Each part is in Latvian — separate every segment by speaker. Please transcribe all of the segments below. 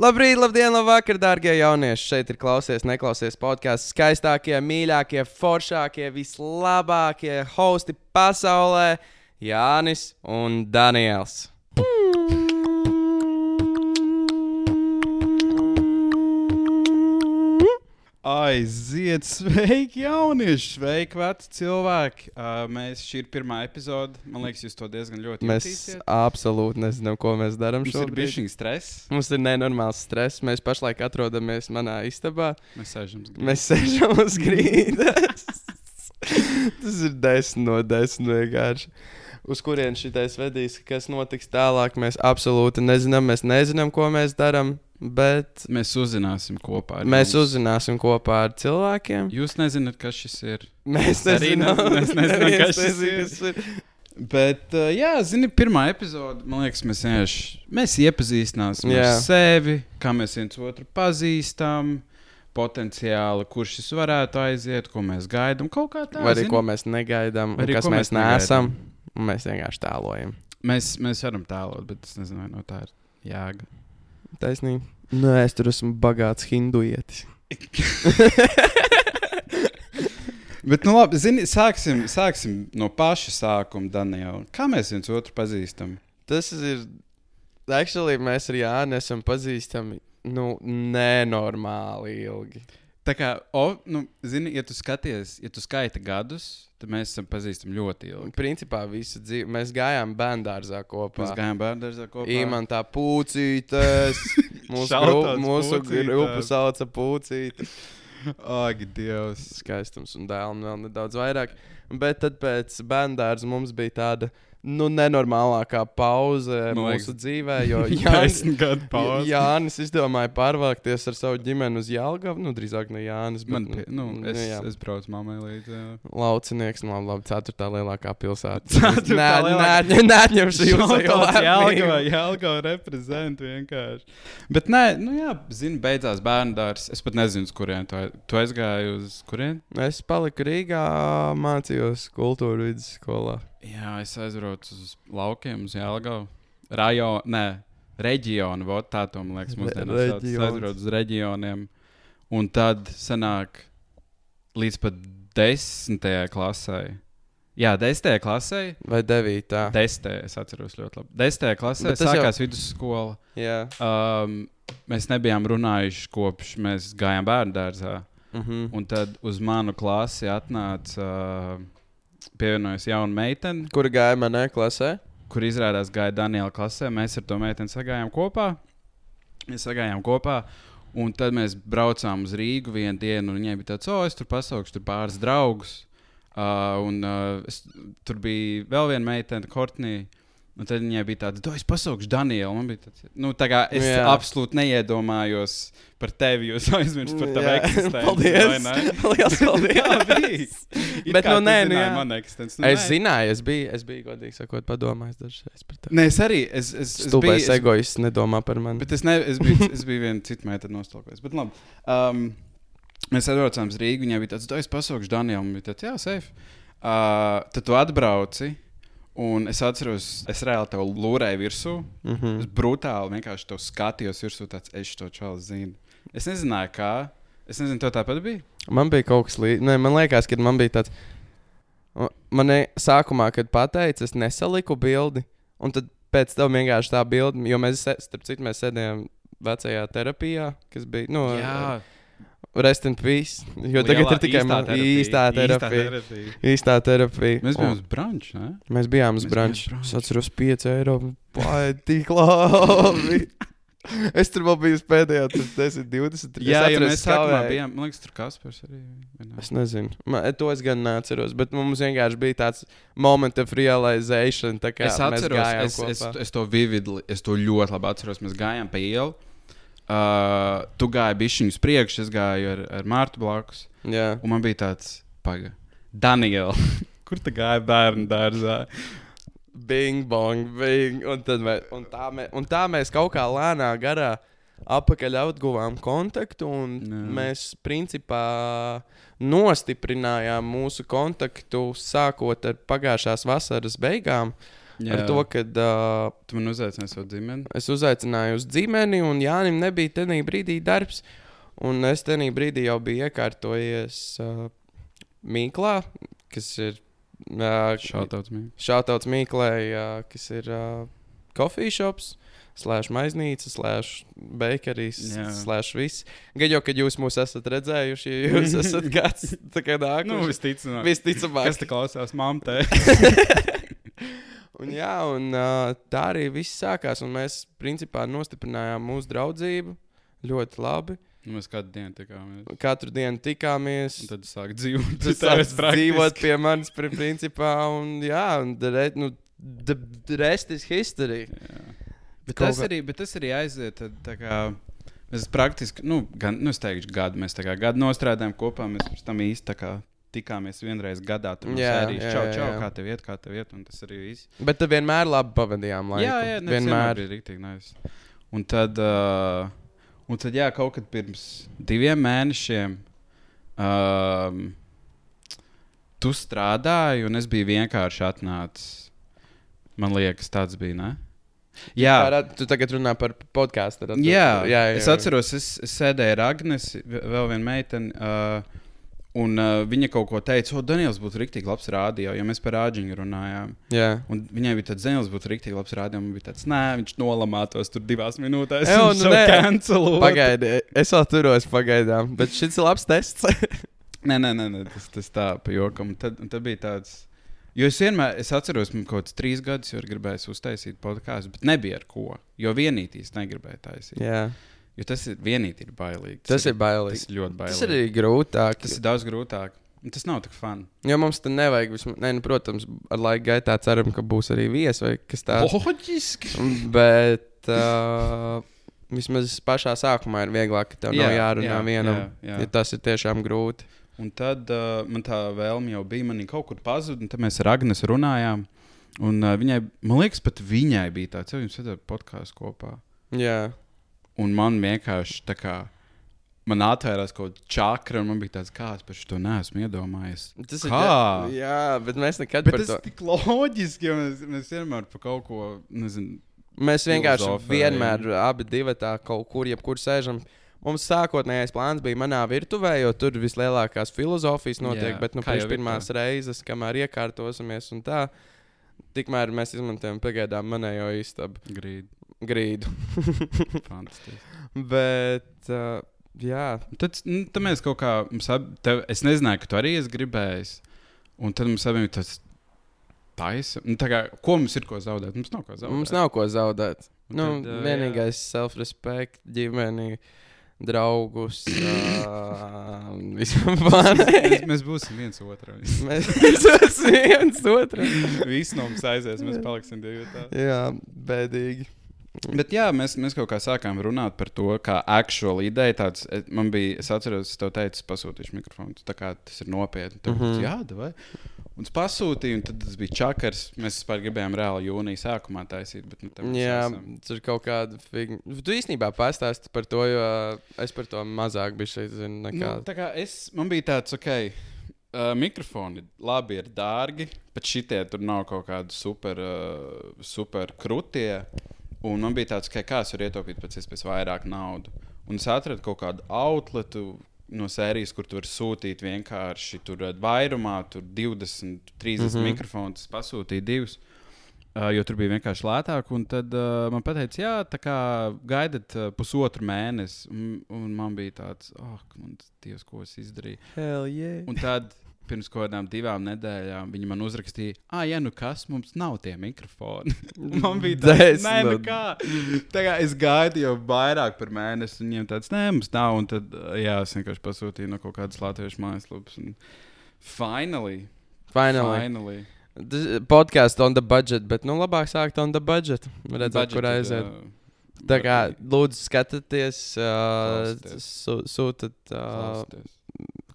Speaker 1: Labrīt, labdien, labvakar, darbie jaunieši! Šeit ir klausies, neklausies podkāsts. Skaistākie, mīļākie, foršākie, vislabākie hosti pasaulē - Jānis un Daniels.
Speaker 2: Aiziet, sveiki, jaunieši, sveiki, veci cilvēki. Uh, mēs šī ir pirmā epizode. Man liekas, jūs to diezgan ļoti
Speaker 1: Mēs
Speaker 2: jutīsiet.
Speaker 1: absolūti nezinām, ko mēs darām
Speaker 2: Mums ir
Speaker 1: šobrīd.
Speaker 2: bijis stress.
Speaker 1: Mums ir nenormāls stress. Mēs pašlaik atrodamies manā istabā.
Speaker 2: Mēs sēžam uz
Speaker 1: Mēs sēžam uz grīdas. Tas ir desmit no desmit vienkārši. Uz kurien šitais vedīs, kas notiks tālāk, mēs absolūti nezinām. Mēs nezinām, ko mēs darām, bet
Speaker 2: Mēs uzzināsim kopā. ar
Speaker 1: mēs
Speaker 2: jums.
Speaker 1: uzzināsim kopā ar cilvēkiem.
Speaker 2: Jūs nezināt, kas šis ir.
Speaker 1: Mēs nezinām,
Speaker 2: mēs nezinām, kas šis
Speaker 1: nezina,
Speaker 2: ir.
Speaker 1: kas ir.
Speaker 2: Bet, uh, jā, zini, pirmā epizode, man liekas, mēs vienkārši mēs iepazīstināsim
Speaker 1: Jā.
Speaker 2: ar sevi, kā mēs viens otru pazīstam. Potenciāli, kurš šis varētu aiziet, ko mēs gaidām. Kaut kā tā,
Speaker 1: Vai arī
Speaker 2: zini?
Speaker 1: ko mēs negaidām,
Speaker 2: Vai arī
Speaker 1: kas mēs
Speaker 2: mēs
Speaker 1: neesam. un Mēs vienkārši tēlojam.
Speaker 2: Mēs, mēs varam tēlot, bet es nezinu, vai no tā ir jēga.
Speaker 1: Taisnība. Nē, es tur esmu bagāts hinduietis.
Speaker 2: Bet, nu, labi, zini, sāksim, sāksim no paša sākuma, Daniela. Kā mēs viens otru pazīstam?
Speaker 1: Tas ir. Actually, mēs ar Jānu esam pazīstami nu, nenormāli ilgi.
Speaker 2: Tā kā, o, nu, zini, ja tu skaties, ja tu skaiti gadus, tad mēs esam pazīstami ļoti ilgi.
Speaker 1: Principā visu dzīvi mēs gājām bērngārzā kopā.
Speaker 2: Mēs gājām bērnu kopā.
Speaker 1: Imantā pūcītes. Mūsu, grupu, mūsu grupu sauca pūcīti.
Speaker 2: Ak, Dievs.
Speaker 1: Skaistums un dēls un vēl nedaudz vairāk. Bet tad pēc bērngārza mums bija tāda nu, nenormālākā pauze
Speaker 2: Man liekas,
Speaker 1: mūsu dzīvē. Jo Jānis. Jānis izdomāja pārvākties ar savu ģimeni uz Jālgavu. Nu, drīzāk ne Jānis, bet
Speaker 2: Man, pie, nu, es,
Speaker 1: jā.
Speaker 2: es braucu mammai līdzi. jā.
Speaker 1: Laucinieks, nu, labi, ceturtā lielākā pilsēta. Nē, nē, neatņemšu jūs
Speaker 2: Shoutouts Jelgava, Jelgava reprezent vienkārši. Bet nē, nu jā, zini, beidzās bērnu dārs. Es pat nezinu, uz kurien tu, tu aizgāji uz kurien.
Speaker 1: Es paliku Rīgā, mācījos kultūra vidusskolā.
Speaker 2: Jā, es aizbraucu uz laukiem, uz Jelgavu. Rajonu, nē, reģionu, vot tā to man liekas, mūsdienās sauc. Es aizbraucu uz reģioniem. Un tad sanāk līdz pat desmitajai klasē. Jā, desmitajai klasē.
Speaker 1: Vai devītā?
Speaker 2: Desmitajai, es atceros ļoti labi. Desmitajai klasē
Speaker 1: tas jau-
Speaker 2: sākās vidusskola.
Speaker 1: Jā.
Speaker 2: Um, mēs nebijām runājuši kopš mēs gājām bērnu dārzā.
Speaker 1: Mhm.
Speaker 2: Un tad uz manu klasi atnāca, uh, pievienojas jauna meitene,
Speaker 1: Kur gāja manā klasē?
Speaker 2: kur izrādās gāja Daniela klasē. Mēs ar to meiteni sagājām kopā. Mēs sagājām kopā. Un tad mēs braucām uz Rīgu vienu dienu, un viņai bija tāds, oh, es tur pasaukšu tur pāris draugus. Uh, un uh, es, tur bija vēl viena meitene, Kortnija. Un tad viņai bija tāds, es pasaukšu Danielu. Man bija tāds, nu, tā kā es
Speaker 1: Jā.
Speaker 2: Absolūti neiedomājos par tevi. Jūs aizmirst par tevi
Speaker 1: Jā,
Speaker 2: eksistenci.
Speaker 1: paldies. Liels paldies. Bet nu nē, nu
Speaker 2: manu eksistenci. Nu,
Speaker 1: Es
Speaker 2: nē.
Speaker 1: zināju, es biju, es biju godīgi sakot, padomājis dažreiz par tevi.
Speaker 2: Nē, es arī. Es, es, es biju,
Speaker 1: egoists nedomā par mani.
Speaker 2: Bet es, ne, es biju, es biju viena cita meitene nostalkojis. Bet labi. Um, mēs atbraucām uz Rīgu. Viņai bija tāds, es pasaukšu Danielam. Viņa bija tāds, jā, safe. Uh, tad tu atbrauci. Un es atceros, es reāli tev lūrēju virsū.
Speaker 1: Mhm.
Speaker 2: Es brutāli vienkārši to skatījos virsū. Tāds, es to čalu zinu. Es nezināju, kā. Es nezinu, tev tāpat bija.
Speaker 1: Man bija kaut kas līdzīgs. Man liekas, ka man bija tāds. Man ne- sākumā, kad pateica, es nesaliku bildi. Un tad pēc tam vienkārši tā bilde, jo mēs, se- starp citu, mēs sēdējām vecajā terapijā, kas bija. Nu, Rest in peace. Jo tagad
Speaker 2: Lielā-
Speaker 1: ir tikai man- īstā terapija.
Speaker 2: terapija.
Speaker 1: Īstā terapija.
Speaker 2: Mēs bijām uz brunča. ne?
Speaker 1: mēs bijām uz brunča. Es atceros 5 eiro. Vai tik labi! Es tur biju pēdējā, tas 10, 20.
Speaker 2: Jā,
Speaker 1: atceros,
Speaker 2: mēs sākumā bijām. Man liekas, tur Kaspars arī. ne?
Speaker 1: Es nezinu, Man, to es gan neatceros, bet mums vienkārši bija tāds moment of realization. Tā
Speaker 2: Es atceros, es, es,
Speaker 1: kopā.
Speaker 2: es to vividli, es to ļoti labi atceros. Mēs gājām pa ielu. Uh, tu gāji bišķiņu uz priekšu, es gāju ar, ar Mārtu blakus.
Speaker 1: Jā,
Speaker 2: Un man bija tāds, pagaidi, Daniela, kur tu gāji bērnu dārzā?
Speaker 1: bing, bong, bing. Un, tad mē, un, tā mē, un tā mēs kaut kā lēnā garā apakaļ atguvām kontaktu. Un
Speaker 2: Jā.
Speaker 1: mēs principā nostiprinājām mūsu kontaktu sākot ar pagājušās vasaras beigām. Jā. ar to, ka uh,
Speaker 2: tu man uzaicināji savu ģimeni.
Speaker 1: Es uzaicināju uz ģimeni, un Jānis nebija tajā brīdī darbs. Un es tajā brīdī jau biju iekārtojies uh, Mīklā, kas ir uh,
Speaker 2: Šautauts
Speaker 1: Mīklē, uh, kas ir uh, coffee shops. Slēdz maiznīca, slēdz bakeries, slēdz viss. Gan jau, kad jūs mūs esat redzējuši, ja jūs esat kāds tāds -
Speaker 2: nu, visticamāk.
Speaker 1: visticamāk.
Speaker 2: Kas te klausās mamtē?
Speaker 1: un, jā, un tā arī viss sākās. Mēs principā nostiprinājām mūsu draudzību ļoti labi.
Speaker 2: Nu, mēs katru dienu tikāmies.
Speaker 1: Katru dienu tikāmies.
Speaker 2: Un tad sāk dzīvot,
Speaker 1: tas sāk dzīvot pie manis, principā. Un, jā, un the, nu, the, the rest is history. Jā.
Speaker 2: Bet tas, kā... arī, bet tas arī aiziet. Tā kā, mēs praktiski, nu, gan, nu, es teikšu, gadu mēs tā kā gadu nostrādājām kopā. Mēs tam īsti tikāmies vienreiz gadā. Tur jā, sērijas, jā, čau, čau, jā. kā tev iet, kā tev iet, un tas arī viss.
Speaker 1: Bet tu vienmēr labi pavadījām laiku.
Speaker 2: Jā, jā, ne, vienmēr bija rīktīgi nice. Un tad, uh, un tad, jā, kaut kad pirms diviem mēnešiem um, tu strādāji, un es biju vienkārši atnācis. Man liekas, tāds bija, ne?
Speaker 1: Jā, Pārā, tu tagad runā par podkāstu.
Speaker 2: Jā, jā, jā, jā, es atceros, es, es sēdēju ar Agnēs, vēl vienu meiteni. Uh, Un uh, viņa kaut ko teica, o, Daniels būtu rīktīgi labs rādio, jo mēs par rāģiņu runājām.
Speaker 1: Jā.
Speaker 2: Un viņai bija tāds, Daniels būtu rīktīgi labs rādio, un bija tāds, nē, viņš nolamātos tur divās minūtēs.
Speaker 1: Jā, nu, nē, pagaidi, es vēl turos pagaidām, bet šis ir labs tests.
Speaker 2: nē, nē, nē, nē, tas, tas tā pa jokam. Tad, tad bija tāds. Jo es vienmēr, es atceros, man kaut kāds trīs gadus jau gribēju uztaisīt podkāstu, bet nebija ar ko. Jo vienītīs negribēju taisīt.
Speaker 1: Jā.
Speaker 2: Jo tas ir vienīgi ir bailīgi.
Speaker 1: Tas, tas ir, ir bailīgi.
Speaker 2: Tas ir ļoti bailīgi.
Speaker 1: Tas ir arī grūtāk.
Speaker 2: Tas ir daudz grūtāk. Tas nav tik fani.
Speaker 1: Jo mums tam nevajag. Vismaz, ne, nu, protams, ar laika gaitā ceram, ka būs arī viesis vai kas tāds.
Speaker 2: Loģiski.
Speaker 1: Bet uh, vismaz pašā sākumā ir vieglāk, ka tev jā, nav jārunā jā, vienam. Jā, jā. Ja tas ir tiešām grūti.
Speaker 2: Un tad uh, man tā vēlme jau bija, man kaut kur pazuda, un tad mēs ar Agnēs runājām. Un uh, viņai, man liekas, pat viņai bija tāds, jau jums ir podkāsts kopā.
Speaker 1: Jā.
Speaker 2: Un man vienkārši tā kā. Man atvērās kaut kāda čakra, un man bija tāds, kāds par to neesmu iedomājies.
Speaker 1: Tas Kā? ir. Jā, bet mēs nekad
Speaker 2: bet par to. Tas ir tik loģiski, jo mēs, mēs vienmēr par kaut ko, nezinu.
Speaker 1: Mēs vienkārši vienmēr abi divi tā kaut kur, jebkur sēžam. Mums sākotnējais plāns bija manā virtuvē, jo tur vislielākās filozofijas notiek, Jā, bet nu, pirmās reizes, kamēr iekārtosimies un tā, tikmēr mēs izmantojam pagaidām manējo istabu.
Speaker 2: Grīdu.
Speaker 1: Grīdu.
Speaker 2: Fantastiski.
Speaker 1: bet, uh, jā.
Speaker 2: Tad, nu, tad mēs kaut kā, ab, tev, es nezināju, ka tu arī esi gribējis, un tad mums abiem tas taisa. Nu, kā, ko mums ir ko zaudēt? Mums nav ko zaudēt.
Speaker 1: Mums nav ko zaudēt. Nu, tad, uh, vienīgais self-respect ģimenei draugus. Uh,
Speaker 2: mēs, mēs būsim viens otram.
Speaker 1: mēs būsim viens otram.
Speaker 2: Visi no mums aizies, mēs paliksim divi.
Speaker 1: Jā, bēdīgi.
Speaker 2: Bet jā, mēs, mēs kaut kā sākām runāt par to, kā aktuāli ideja. Tāds, man bija, es atceros, es tev teicu, pasūtīšu mikrofonu. Tā kā tas ir nopietni. Tad, mm -hmm. Jā, vai? Un es pasūtīju, un tas bija čakars. Mēs vispār gribējām reāli jūnija sākumā taisīt. Bet, nu,
Speaker 1: Jā, tas ir kaut kāda figūra. Tu īstenībā pastāsti par to, jo es par to mazāk biju šeit zinu. Nekā...
Speaker 2: Nu, tā kā es, man bija tāds, ok. Uh, mikrofoni labi ir dārgi, bet šitie tur nav kaut kādi super, uh, super krūtie. Un man bija tāds, ka kā es varu ietaupīt pēc iespējas vairāk naudas. Un es atradu kaut kādu outletu, no sērijas, kur tu vari sūtīt vienkārši tur vairumā, tur 20, 30 mm -hmm. mikrofonus, pasūtīt divus. Uh, jo tur bija vienkārši lētāk, un tad uh, man teica, jā, tā kā gaidat uh, pusotru mēnesi. Un, un man bija tāds, ah, oh, man dievs, ko es izdarīju.
Speaker 1: Hell yeah.
Speaker 2: Un tad pirms kaut kādām divām nedēļām viņi man uzrakstīja, ah, ja nu kas, mums nav tie mikrofoni. man bija tāds, nē, nu kā. Tagad es gaidu jau vairāk par mēnesi, un viņiem tāds, nē, mums nav. Un tad, jā, es vienkārši pasūtīju no kaut kādas latviešu mājaslapas. Finally.
Speaker 1: Finally.
Speaker 2: finally.
Speaker 1: Podkāsts on the budget, bet nu labāk sākt on the budget. Redzēt, kur aiziet. Uh, Tā kā lūdzu, skatieties, uh, sūtiet. Uh,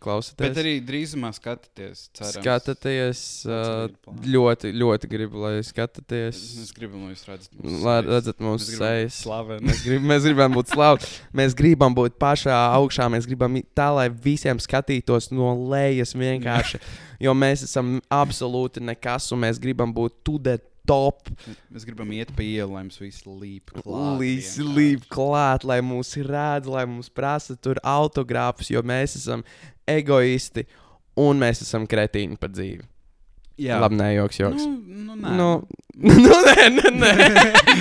Speaker 1: klausāties.
Speaker 2: Bet arī drīzumā skatāties. Cerams.
Speaker 1: Skatāties. Uh, ļoti, ļoti gribu, lai skatāties.
Speaker 2: Mēs gribam, lai jūs redzat mūsu
Speaker 1: lai redzat mūsu sejas.
Speaker 2: Mēs,
Speaker 1: grib, mēs gribam būt slaveni. mēs gribam būt pašā augšā. Mēs gribam tā, lai visiem skatītos no lejas vienkārši. jo mēs esam absolūti nekas un mēs gribam būt the top.
Speaker 2: Mēs gribam iet pa ielu, lai mums viss līp klāt. Vienkārši.
Speaker 1: līp klāt, lai mūs redz, lai mums prasa tur autogrāfus, jo mēs esam egoisti un mēs esam kretīni pa dzīvi.
Speaker 2: Jā,
Speaker 1: Labi, nē, joks, joks.
Speaker 2: Nu, nu, nē.
Speaker 1: Nu, nu, nē, nē, nē.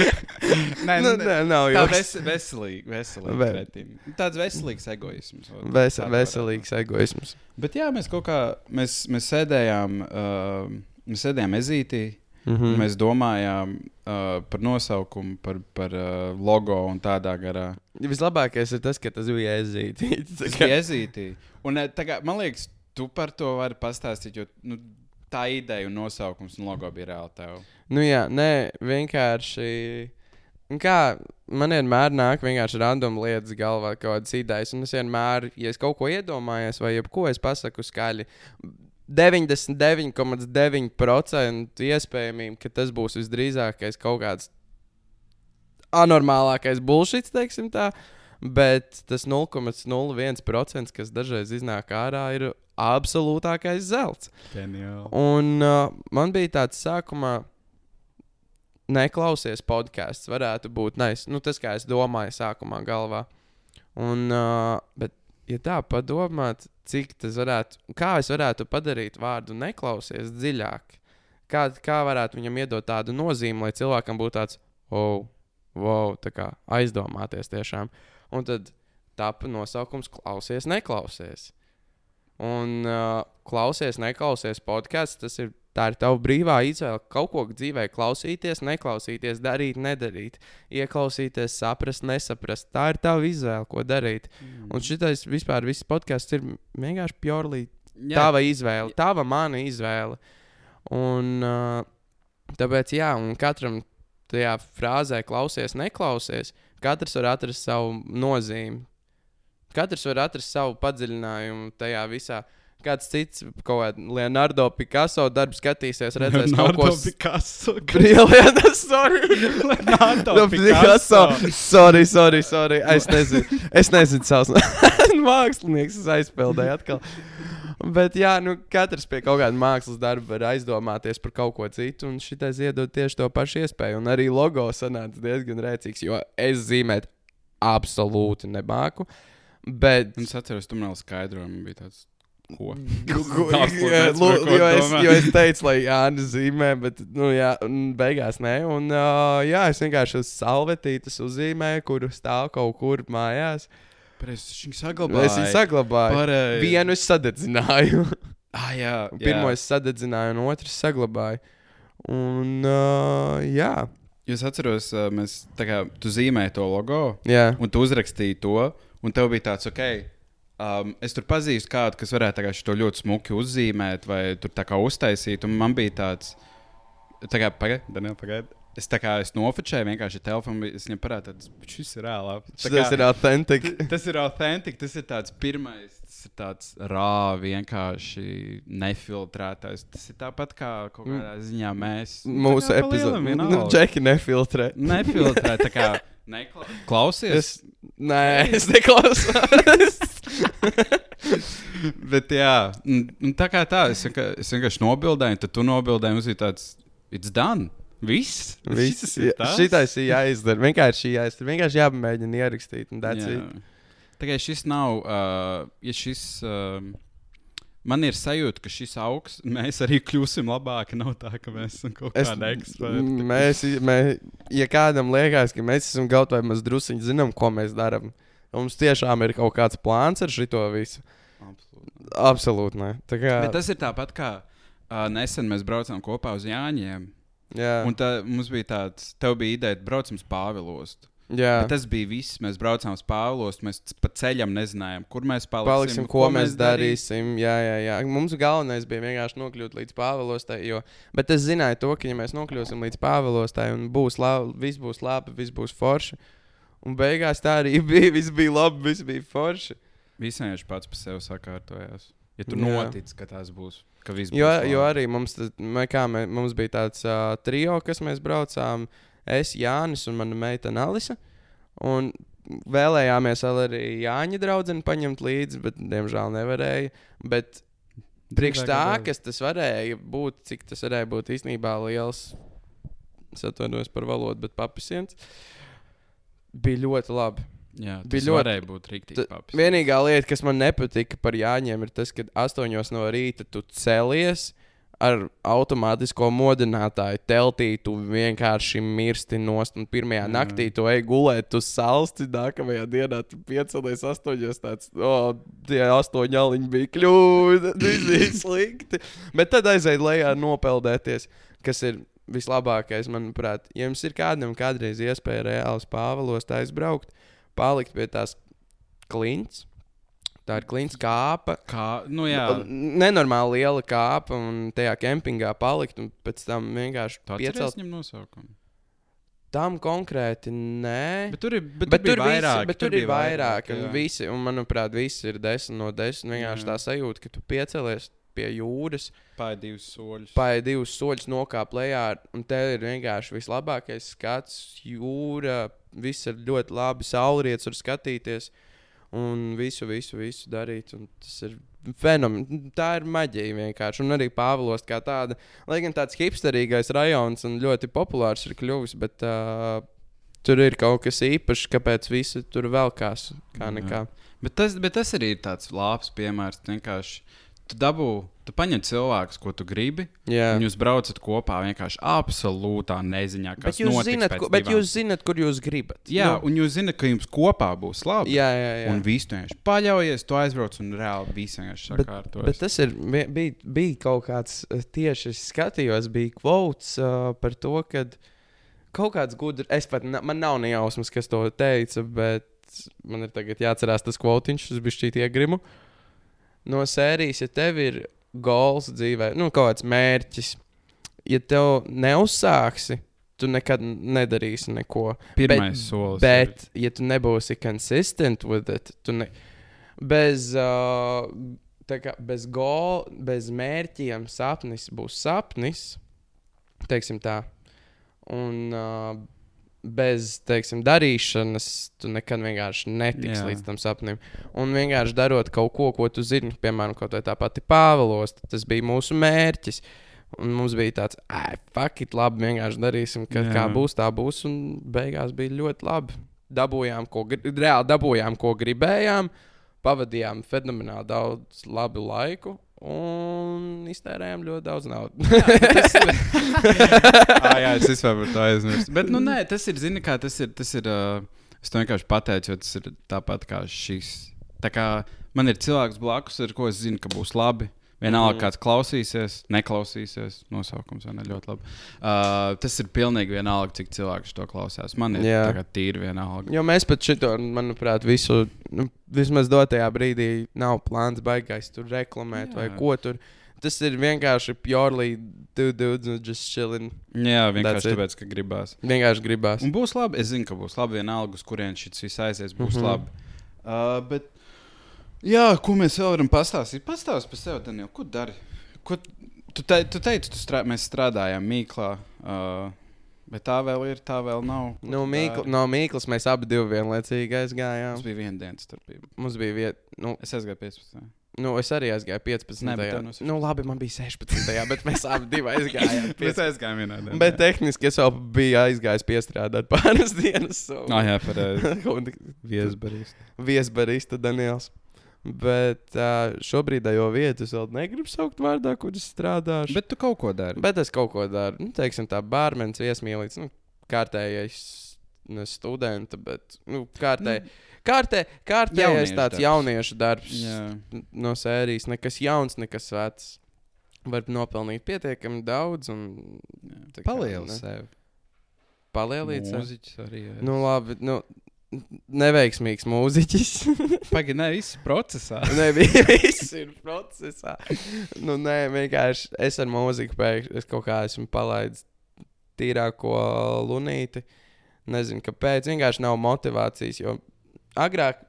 Speaker 2: nē,
Speaker 1: nu, nē, nav
Speaker 2: Tā
Speaker 1: joks.
Speaker 2: ves, veselīgi, veselīgi.
Speaker 1: Ve-.
Speaker 2: Tāds veselīgs egoisms.
Speaker 1: Ves,
Speaker 2: tā varētu
Speaker 1: veselīgs egoisms.
Speaker 2: Bet jā, mēs kaut kā, mēs, mēs sēdējām, uh, mēs sēdējām ezītī,
Speaker 1: Mm
Speaker 2: mm.
Speaker 1: -hmm.
Speaker 2: mēs domājām uh, par nosaukumu, par, par uh, logo un tādā garā.
Speaker 1: Vislabākais ir tas, ka tas bija ezītīts.
Speaker 2: Tas bija ezītī. Un uh, tā kā, man liekas, tu par to vari pastāstīt, jo nu, tā ideja un nosaukums un logo bija reāli tev.
Speaker 1: Nu, jā, nē, vienkārši. Kā man vienmēr nāk vienkārši random lietas galvā, kaut kādas idejas. Un es vienmēr, ja es kaut ko iedomājos, vai jebko es pasaku skaļi, 99,9% iespējamība, ka tas būs visdrīzākais kaut kāds anormālākais bullshit, teiksim tā. Bet tas 0,01%, kas dažreiz iznāk ārā, ir absolūtākais zelts.
Speaker 2: Geniāli.
Speaker 1: Un uh, man bija tāds sākumā, neklausies podkāsts, varētu būt nice. Nu, tas, kā es domāju, sākumā galvā. Un, uh, bet, ja tā padomāt, cik tas varētu, kā es varētu padarīt vārdu neklausies dziļāk, kā, kā varētu viņam iedot tādu nozīmi, lai cilvēkam būtu tāds, oh, wow, tā kā aizdomāties tiešām. Un tad tapa nosaukums klausies, neklausies. Un uh, klausies, neklausies podkāsts. Tas ir, tā ir tava brīvā izvēle. Kaut ko dzīvē klausīties, neklausīties, darīt, nedarīt, ieklausīties, saprast, nesaprast. Tā ir tava izvēle, ko darīt.
Speaker 2: Mm.
Speaker 1: Un šitais vispār viss podkāsts ir vienkārši pjorlī
Speaker 2: Jā,
Speaker 1: tava izvēle, tava mana izvēle. Un uh, tāpēc, jā, un katram tajā frāzē klausies, neklausies. Katrs var atrast savu nozīmi. Katrs var atrast savu padziļinājumu tajā visā. Kāds cits, kaut kāda Leonardo Picasso darbu skatīsies, redzēs kaut ko
Speaker 2: Picasso.
Speaker 1: brīvlietas. Sorry,
Speaker 2: Leonardo
Speaker 1: No, Picasso. Sorry, sorry, sorry. Es nezinu, es nezinu savus māksliniekus, es aizpildēju atkal. Bet, jā, nu, katrs pie kaut kāda mākslas darba var aizdomāties par kaut ko citu, un šitais iedod tieši to pašu iespēju. Un arī logo sanāca diezgan rēcīgs, jo es zīmēt absolūti nemāku. Bet,
Speaker 2: Un es atceros, tu man vēl skaidroji, man bija tāds. Ko? Ko
Speaker 1: jo, es, jo es teicu, lai Jānis zīmē, bet nu, jā, beigās nē. Un, uh, jā, es vienkārši uz salvetītes uzzīmēju, kuru stāv kaut kur mājās.
Speaker 2: Es viņu saglabāju.
Speaker 1: Es viņu saglabāju.
Speaker 2: Pareizi.
Speaker 1: Vienu es sadedzināju.
Speaker 2: Ah, jā,
Speaker 1: Pirmo
Speaker 2: jā.
Speaker 1: es sadedzināju, un otru saglabāju. Un, uh, jā,
Speaker 2: Jo Es atceros, mēs, tā kā, tu zīmēji to logo,
Speaker 1: jā.
Speaker 2: un tu uzrakstīji to, un tev bija tāds, ok, um, es tur pazīstu kādu, kas varētu šo ļoti smuki uzzīmēt, vai tur tā kā uztaisīt. Man bija tāds, tā kā, pagaidi, Daniel, pagaidi. Es tā kā es nofočēju vienkārši telefonu, es viņam parādīju, tas šis ir reālā. Tā
Speaker 1: Tas ir autentiski.
Speaker 2: Tas ir autentiski, tas ir tāds pirmais, tas ir tāds rā, vienkārši nefiltrētais. Tas ir tāpat kā kaut kādā ziņā mēs.
Speaker 1: Mūsu
Speaker 2: lielam
Speaker 1: Nu. Džeki nefiltrē.
Speaker 2: Nefiltrē, tā kā neklausies.
Speaker 1: Es, nē, es neklausos.
Speaker 2: Bet, jā, un, un tā kā tā, es, es vienkārši nobildēju, tad tu nobildēji, mums ir tāds, it's done. Viss.
Speaker 1: Viss,
Speaker 2: tas?
Speaker 1: šitais ir jāizdara. Vienkārši jāizdara. Vienkārši jāpamēģina ierakstīt. un
Speaker 2: Jā. Tā kā šis nav, uh, ja šis, uh, man ir sajūta, ka šis augs, mēs arī kļūsim labāki. Nav tā, ka mēs esam kaut
Speaker 1: Es,
Speaker 2: kādi eksperti.
Speaker 1: mēs, mēs, ja kādam liekas, ka mēs esam kaut vai maz druskuļi zinām, ko mēs darām, mums tiešām ir kaut kāds plāns ar šito visu.
Speaker 2: Absolūti.
Speaker 1: Absolūti nē. Tā kā,
Speaker 2: Bet tas ir tāpat kā uh, nesen mēs braucām kopā uz Jāņiem.
Speaker 1: jā,
Speaker 2: Un tā, mums bija tāds, tev bija ideja, braucam uz Pāvilostu. Tas bija viss. Mēs braucām uz Pāvilostu, mēs pa ceļam nezinājām, kur mēs paliksim.
Speaker 1: Paliksim, ko, ko mēs darīsim. Jā, jā, jā. Mums galvenais bija vienkārši nokļūt līdz Pāvilostai. Jo... Bet es zināju, to, ka, ja mēs nokļūsim līdz Pāvilostai un būs labi, viss būs labi, viss būs forši. Un beigās tā arī bija. Viss bija labi, viss bija forši.
Speaker 2: Visiem jau pats par sevi sakārtojās. Ja tu
Speaker 1: Jā.
Speaker 2: notici, ka tas būs, ka viss būs.
Speaker 1: Jo,
Speaker 2: labi.
Speaker 1: jo arī mums, mē, kā, mē, mums bija tāds uh, trio, kas mēs braucām. Es, Jānis un mana meitene Alisa. Un vēlējāmies vēl arī Jāņa draugu paņemt līdzi, bet diemžēl nevarēja. Bet priekš tā, kas tas varēja būt, cik tas varēja būt īstenībā liels Es atvainojos par valodu, bet papisiens. Bija ļoti labi.
Speaker 2: Jā,
Speaker 1: Bija
Speaker 2: bija
Speaker 1: ļoti-
Speaker 2: varēja būt rīktīgi.
Speaker 1: Vienīgā lieta, kas man nepatika par Jāņiem, ir tas, ka astoņos no rīta tu celies ar automātisko modinātāju teltī, tu vienkārši mirsti nost. Un pirmajā
Speaker 2: Jā.
Speaker 1: Jā. naktī tu ej gulēt, tu salsti, nākamajā dienā tu piecelies astoņos. Tāds, o, tie astoņi aliņi bija kļūda, bija slikti. Bet tad aiziet lejā nopeldēties, kas ir vislabākais, manuprāt. Ja jums ir kādam kādreiz iespēja reāli uz Pāvilos aizbraukt, palikt pie tās klints. Tā ir klints kāpa.
Speaker 2: Kā, nu jā,
Speaker 1: Nenormāli liela kāpa un tajā kempingā palikt un pēc tam vienkārši piecelt.
Speaker 2: viņam nosaukumu.
Speaker 1: Tam konkrēti nē.
Speaker 2: Bet tur ir, bet
Speaker 1: Bet,
Speaker 2: tur bija
Speaker 1: visi,
Speaker 2: vairāk.
Speaker 1: bet tur, tur ir vairāk.
Speaker 2: jā.
Speaker 1: Un, visi, un, manuprāt, visi ir desmit no desmit. Vienkārši
Speaker 2: Jā.
Speaker 1: tā sajūta, ka tu piecelies pie jūras,
Speaker 2: Pāri divus soļus.
Speaker 1: pāri divus soļus nokāp lejā. Un te ir vienkārši vislabākais skats, jūra. Viss ir ļoti labi. Saulrietis var skatīties un visu, visu, visu darīt. Tas ir fenomenāli. Tā ir maģija vienkārši. Un arī Pāvilos kā tāda. Lai gan tāds hipsterīgais rajons un ļoti populārs ir kļuvis, bet uh, tur ir kaut kas īpašs, kāpēc visi tur velkās. Kā nekā.
Speaker 2: Bet tas, bet tas arī ir tāds labs piemērs. Vienkārši tu dabū, tu paņem cilvēkus, ko tu gribi,
Speaker 1: Jā.
Speaker 2: un jūs braucat kopā vienkārši absolūtā neziņā.
Speaker 1: Bet
Speaker 2: kas
Speaker 1: jūs,
Speaker 2: notiks
Speaker 1: zinat, ku, bet jūs zinat, kur jūs gribat.
Speaker 2: Jā,
Speaker 1: Nu,
Speaker 2: un jūs zināt, ka jums kopā būs labi.
Speaker 1: jā, jā. jā.
Speaker 2: Un viss vienkārši paļaujies, tu aizbrauc un reāli viss vienkārši sakārtojas.
Speaker 1: Bet tas ir, bija, bija kaut kāds eh, tieši skatījos, bija kvots uh, par to, ka kaut kāds gudrs, es pat, man nav nejausmas, kas to teica, bet man ir tagad jāatcerās tas kvotiņš, tas bija šķiet iegrimu. No sērijas, ja tev ir gols dzīvē, nu, kaut kāds mērķis, ja tev neuzsāksi, tu nekad nedarīsi neko.
Speaker 2: Pirmais
Speaker 1: bet-
Speaker 2: solis.
Speaker 1: Bet, ja tu nebūsi consistent with it, tu ne, bez, uh, kā bez gola, bez mērķiem sapnis būs sapnis, teiksim tā. Un uh, bez, teiksim, darīšanas tu nekad vienkārši netiksi
Speaker 2: Jā.
Speaker 1: līdz tam sapnim. Un vienkārši darot kaut ko, ko tu zini, piemēram, kaut tā pati Pāvilos, tas bija mūsu mērķis. Un mums bija tāds, ah, fuck it, labi, vienkārši darīsim, ka,
Speaker 2: Jā.
Speaker 1: kā būs, tā būs. Un beigās bija ļoti labi. Dabūjām, ko, reāli dabūjām, ko gribējām, pavadījām fenomenāli daudz labu laiku un iztērējām ļoti daudz naudas.
Speaker 2: ah, jā, es vispār par to aizmirsu. Bet, nu, nē, tas ir, zini, kā tas ir. Tas ir uh, es to vienkārši pateicu, jo tas ir tāpat kā šis. Tā kā man ir cilvēks blakus, ar ko es zinu, ka būs labi. Vienalga,
Speaker 1: Mhm.
Speaker 2: kāds klausīsies, neklausīsies. Nosaukums ne ļoti labi. Uh, tas ir pilnīgi vienalga, cik cilvēks to klausās. Man ir
Speaker 1: Jā.
Speaker 2: tagad tīri vienalga.
Speaker 1: Jo mēs pat šito, manuprāt, visu, nu, vismaz dotajā brīdī nav plāns baigais tur reklamēt Jā. vai ko tur. Tas ir vienkārši purely two dudes and just chilling.
Speaker 2: Jā,
Speaker 1: That's
Speaker 2: vienkārši
Speaker 1: it.
Speaker 2: tāpēc, ka gribās.
Speaker 1: Vienkārši gribās.
Speaker 2: Un būs labi. Es zinu, ka būs labi. Vienalga, uz kurien šis viss aizies, būs mm. -hmm. labi. Uh, bet, jā, ko mēs vēl varam pastāstīt? Pastāsti par sevi, Daniel. Ko dari? Ko, tu, te, tu teici, tu strā, mēs strādājām Mīklā. Uh, bet tā vēl ir, tā vēl nav.
Speaker 1: Mīkla,
Speaker 2: dari?
Speaker 1: no Mīklas mēs abi divi vienlaicīgi aizgājām.
Speaker 2: Mums bija viena diena starpība.
Speaker 1: Mums bija vieta, nu,
Speaker 2: Es aizgāju 15.
Speaker 1: nu, es arī aizgāju 15.
Speaker 2: Nē, no 16.
Speaker 1: nu, labi, man bija 16. bet mēs abi aizgājām.
Speaker 2: Mēs
Speaker 1: 15.
Speaker 2: aizgājām vienā dienā.
Speaker 1: Bet tehniski es vēl biju aizgājis piestrādāt pāris dienas. So.
Speaker 2: Ah, jā, pareizi.
Speaker 1: Un
Speaker 2: Viesbarīs.
Speaker 1: Viesbarista Daniels. Bet uh, šobrīd jau vietu es vēl negribu saukt vārdā, kur es strādāšu.
Speaker 2: Bet tu kaut ko dari.
Speaker 1: Bet es kaut ko daru. Nu, teiksim, tā bārmenis, viesmīlīts, nu, kārtējais ne studenta, bet nu, kārtē, kārtē, kārtējais
Speaker 2: Jauniešu
Speaker 1: tāds
Speaker 2: darbs.
Speaker 1: jauniešu darbs
Speaker 2: Jā.
Speaker 1: no sērijas. Nekas jauns, nekas vecs. Var nopelnīt pietiekami daudz un tā kā,
Speaker 2: Palieli
Speaker 1: ne?
Speaker 2: sevi.
Speaker 1: Palielīt sevi.
Speaker 2: Mūziķis arī. jā.
Speaker 1: Nu, labi, nu, neveiksmīgs mūziķis.
Speaker 2: Pagaidi, ne, viss procesā.
Speaker 1: Vi- viss ir procesā. Nu, nē, vienkārši es ar mūziku pēkšņi es kaut kā esmu palaidis tīrāko lunīti. Nezinu, kāpēc. Vienkārši nav motivācijas. Jo agrāk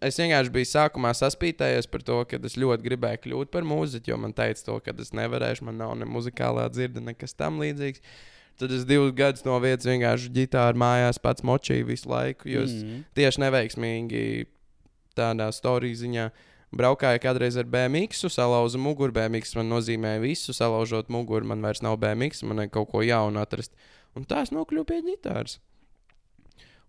Speaker 1: es vienkārši biju sākumā saspītējies par to, ka es ļoti gribēju kļūt par mūziķu, jo man teica, to, ka es nevarēšu, man nav ne muzikālā dzirde, nekas tam līdzīgs. Tad es divus gadus no vietas vienkārši ģitāru mājās pats močīju visu laiku. Jo es
Speaker 2: Mm.
Speaker 1: tieši neveiksmīgi tādā stāstījā ziņā. Braukāju kādreiz ar BMX, salauzu muguru. BMX man nozīmē visu, salaužot muguru. Man vairs nav BMX, man vajag kaut ko jaunu atrast. Un tās nokļuva pie ģitāras.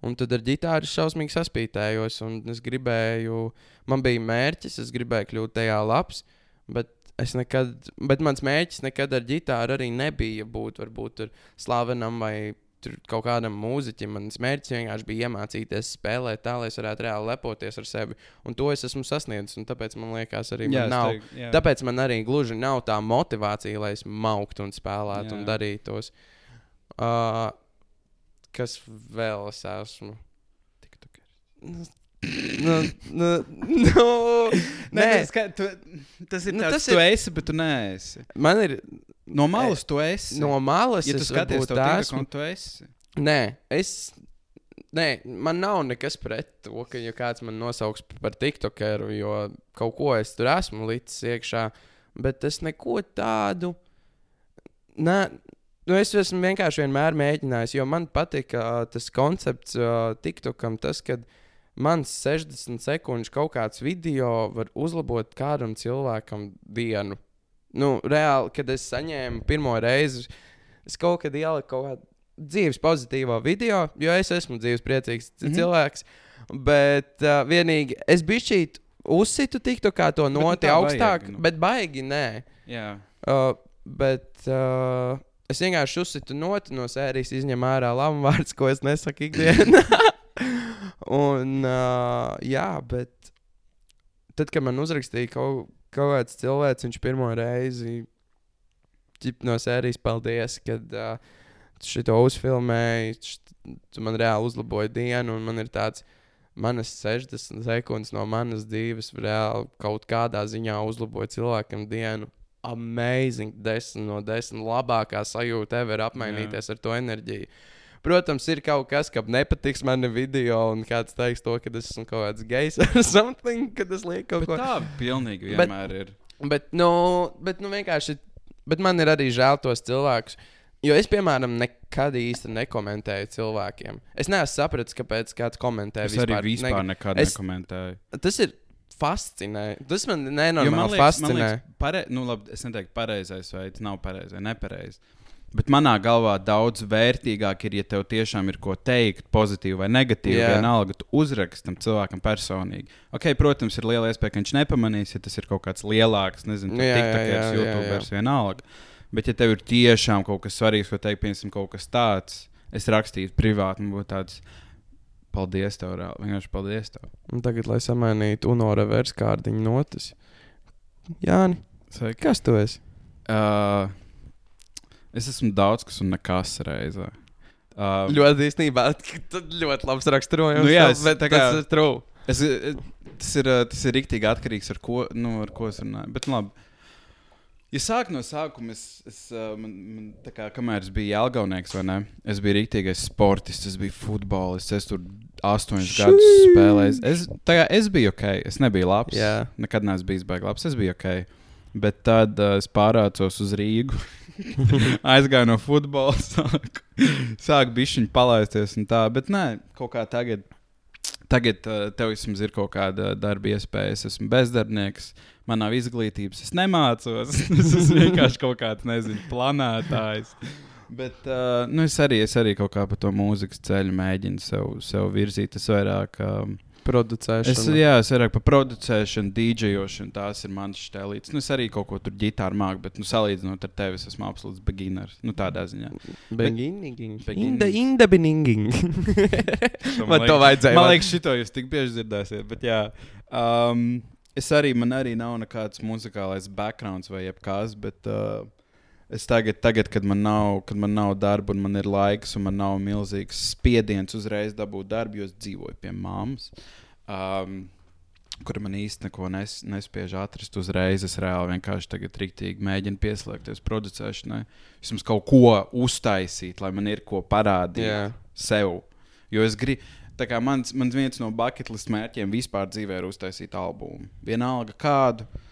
Speaker 1: Un tad ar ģitāru šausmīgi saspītējos, un es gribēju, man bija mērķis, es gribēju kļūt tajā labs, bet es nekad, bet mans mērķis nekad ar ģitāru arī nebija būt varbūt slavenam vai tur kaut kādam mūziķim. Mans mērķis vienkārši bija iemācīties spēlēt tā, lai es varētu reāli lepoties ar sevi. Un to es esmu sasniedzis, un tāpēc man liekas, arī man
Speaker 2: Jā,
Speaker 1: nav.
Speaker 2: teiktu, jā.
Speaker 1: Tāpēc man arī gluži nav tā motivācija, lai es mauktu un spēlētu
Speaker 2: Jā.
Speaker 1: un darītos. Uh, kas vēl es esmu? Nu, nu, nu, nu,
Speaker 2: Nē,
Speaker 1: nē,
Speaker 2: tas, ka, tu, tas ir
Speaker 1: Nu,
Speaker 2: tāds,
Speaker 1: tas
Speaker 2: tu
Speaker 1: ir-
Speaker 2: esi, bet tu neesi.
Speaker 1: man ir
Speaker 2: No malas tu esi.
Speaker 1: no malas,
Speaker 2: ja tu
Speaker 1: es
Speaker 2: skaties to
Speaker 1: esmu.
Speaker 2: un tu esi.
Speaker 1: Nē, es. Nē, man nav nekas pret to, ka ja kāds man nosauks par tiktokeru, jo kaut ko es tur esmu licis iekšā, bet es neko tādu. Nē, nu es esmu vienkārši vienmēr mēģinājis, jo man patika ā, tas koncepts uh, TikTokam, tas, ka mans 60 sekundžu kaut kāds video var uzlabot kādam cilvēkam dienu. Nu, reāli, kad es saņēmu pirmo reizi, es kaut kad ieliku kaut kādu dzīves pozitīvo video, jo es esmu dzīves priecīgs mm. -hmm. cilvēks. Bet uh, vienīgi es biju šī uzsitu tiktu kā to
Speaker 2: nu
Speaker 1: noti
Speaker 2: tā
Speaker 1: augstāk,
Speaker 2: vajag, nu.
Speaker 1: bet baigi nē.
Speaker 2: Jā.
Speaker 1: Uh, bet uh, es vienkārši uzsitu noti no sērijas, izņemu ārā labu vārdus, ko es nesaku ikdienā. Un, uh, jā, bet tad, kad man uzrakstīja kaut, kaut kāds cilvēks, viņš pirmo reizi no sērijas paldies, kad uh, šito uzfilmēji. št- Tu man reāli uzlaboji dienu, un man ir tāds, manas 60 sekundes no manas dzīves reāli kaut kādā ziņā uzlaboja cilvēkam dienu. Amazing, 10 no 10. Labākā sajūta ever apmainīties ar to enerģiju. Protams, ir kaut kas, kas nepatiks manam video, un kāds teiks to, ka es esmu kaut kāds gejs vai something, kad es lieku kaut
Speaker 2: Bet
Speaker 1: ko.
Speaker 2: tā pilnīgi
Speaker 1: Bet-
Speaker 2: vienmēr ir.
Speaker 1: Bet, nu, bet nu, vienkārši, bet man ir arī žēl tos cilvēkus. Jo es, piemēram, nekad īsti nekomentēju cilvēkiem. Es neesmu sapratis, kāpēc kāds komentē.
Speaker 2: Es arī vispār
Speaker 1: neg-
Speaker 2: nekad
Speaker 1: es-
Speaker 2: nekomentēju.
Speaker 1: Tas ir fascinē. Tas man
Speaker 2: Jo
Speaker 1: nenormāli
Speaker 2: man liekas, man
Speaker 1: fascinē.
Speaker 2: liekas pare... nu, labi, es neteiktu, pareizais veids nav pareizais vai nepareizs. Bet manā galvā daudz vērtīgāk ir, ja tev tiešām ir ko teikt, pozitīvi vai negatīvi. Yeah. Vienalga, tu uzraksti tam cilvēkam personīgi. Okay, protams, ir liela iespēja, ka viņš nepamanīs, ja tas ir kaut kāds lielāks, nezinu,
Speaker 1: jā,
Speaker 2: tiktakers,
Speaker 1: jā, jā,
Speaker 2: youtubers, vienalga. Bet, ja tev ir tiešām kaut kas svarīgs, ko teikt, piemēram, kaut kas tāds, es rakstītu privāti, man būtu tāds. Paldies, tev, reāli. Vienkārši paldies. Tev.
Speaker 1: Un tagad, lai samainītu UNO reverse kārdiņu notis. Jāni,
Speaker 2: Sveiki.
Speaker 1: kas tu esi?
Speaker 2: Uh, es esmu daudz kas un nekas reizē. Uh,
Speaker 1: Ļoti īstenībā, tu ļoti labs raksturojums.
Speaker 2: Nu jā, es
Speaker 1: bet
Speaker 2: tā kā-
Speaker 1: tas ir true.
Speaker 2: es, eh, tas ir, uh, tas ir rīktīgi atkarīgs no ko, nu, ar ko es runāju. Bet, labi. Ja sāk no sākuma, es, es uh, man, man, tā kā, kamēr es biju Jālgaunieks, vai ne? Es biju rīktīgais sportists, es biju futbolists, es tur astoņus
Speaker 1: Šī.
Speaker 2: gadus spēlēju. Es, tā kā es biju ok, es nebiju labs.
Speaker 1: Jā.
Speaker 2: Nekad neesmu bijis baigts labs, es biju ok. Bet tad uh, es pārācos uz Rīgu. Aizgāju no futbola, sāku, sāku bišķiņu palaisties un tā. Bet nē, kaut kā tagad. Tagad uh, tev vismaz ir kaut kāda darba iespēja. Es esmu bezdarbnieks, man nav izglītības, es nemācos. es esmu vienkārši kaut kāds, nezinu, planētājs. Bet uh, nu es, arī, es arī kaut kā pa to mūzikas ceļu mēģinu sev, sev virzīt. Es vairāk. Um,
Speaker 1: Producēšana.
Speaker 2: Es, jā, es vairāk par producēšanu, dīdžejošanu, tās ir mans stēlīts. Nu, es arī kaut ko tur ģitāru māku, bet, nu, salīdzinot ar tevi, es esmu absolūts beginners. Nu, tādā ziņā.
Speaker 1: Beginning.
Speaker 2: Beginning.
Speaker 1: Inda, inda beninging. Man to vajadzēja.
Speaker 2: Man liekas, šito jūs tik bieži dzirdēsiet, bet jā. Um, es arī, man arī nav nekāds muzikālais backgrounds vai jebkas, bet uh, es tagad, tagad kad, man nav, kad man nav darba un man ir laiks un man nav milzīgs spiediens uzreiz dabūt darbu, jo es dzīvoju pie māmas. Um, Kur man īsti neko nes, nespēj atrast uzreiz. Es reāli vienkārši tagad rīktīgi mēģinu pieslēgties producēšanai. Vismaz kaut ko uztaisīt, lai man ir ko parādīt
Speaker 1: Jā.
Speaker 2: sev. Jo es gribu, tā kā mans, mans viens no bucket list mērķiem vispār dzīvē ir uztaisīt albumu. Vienalga kādu, uh,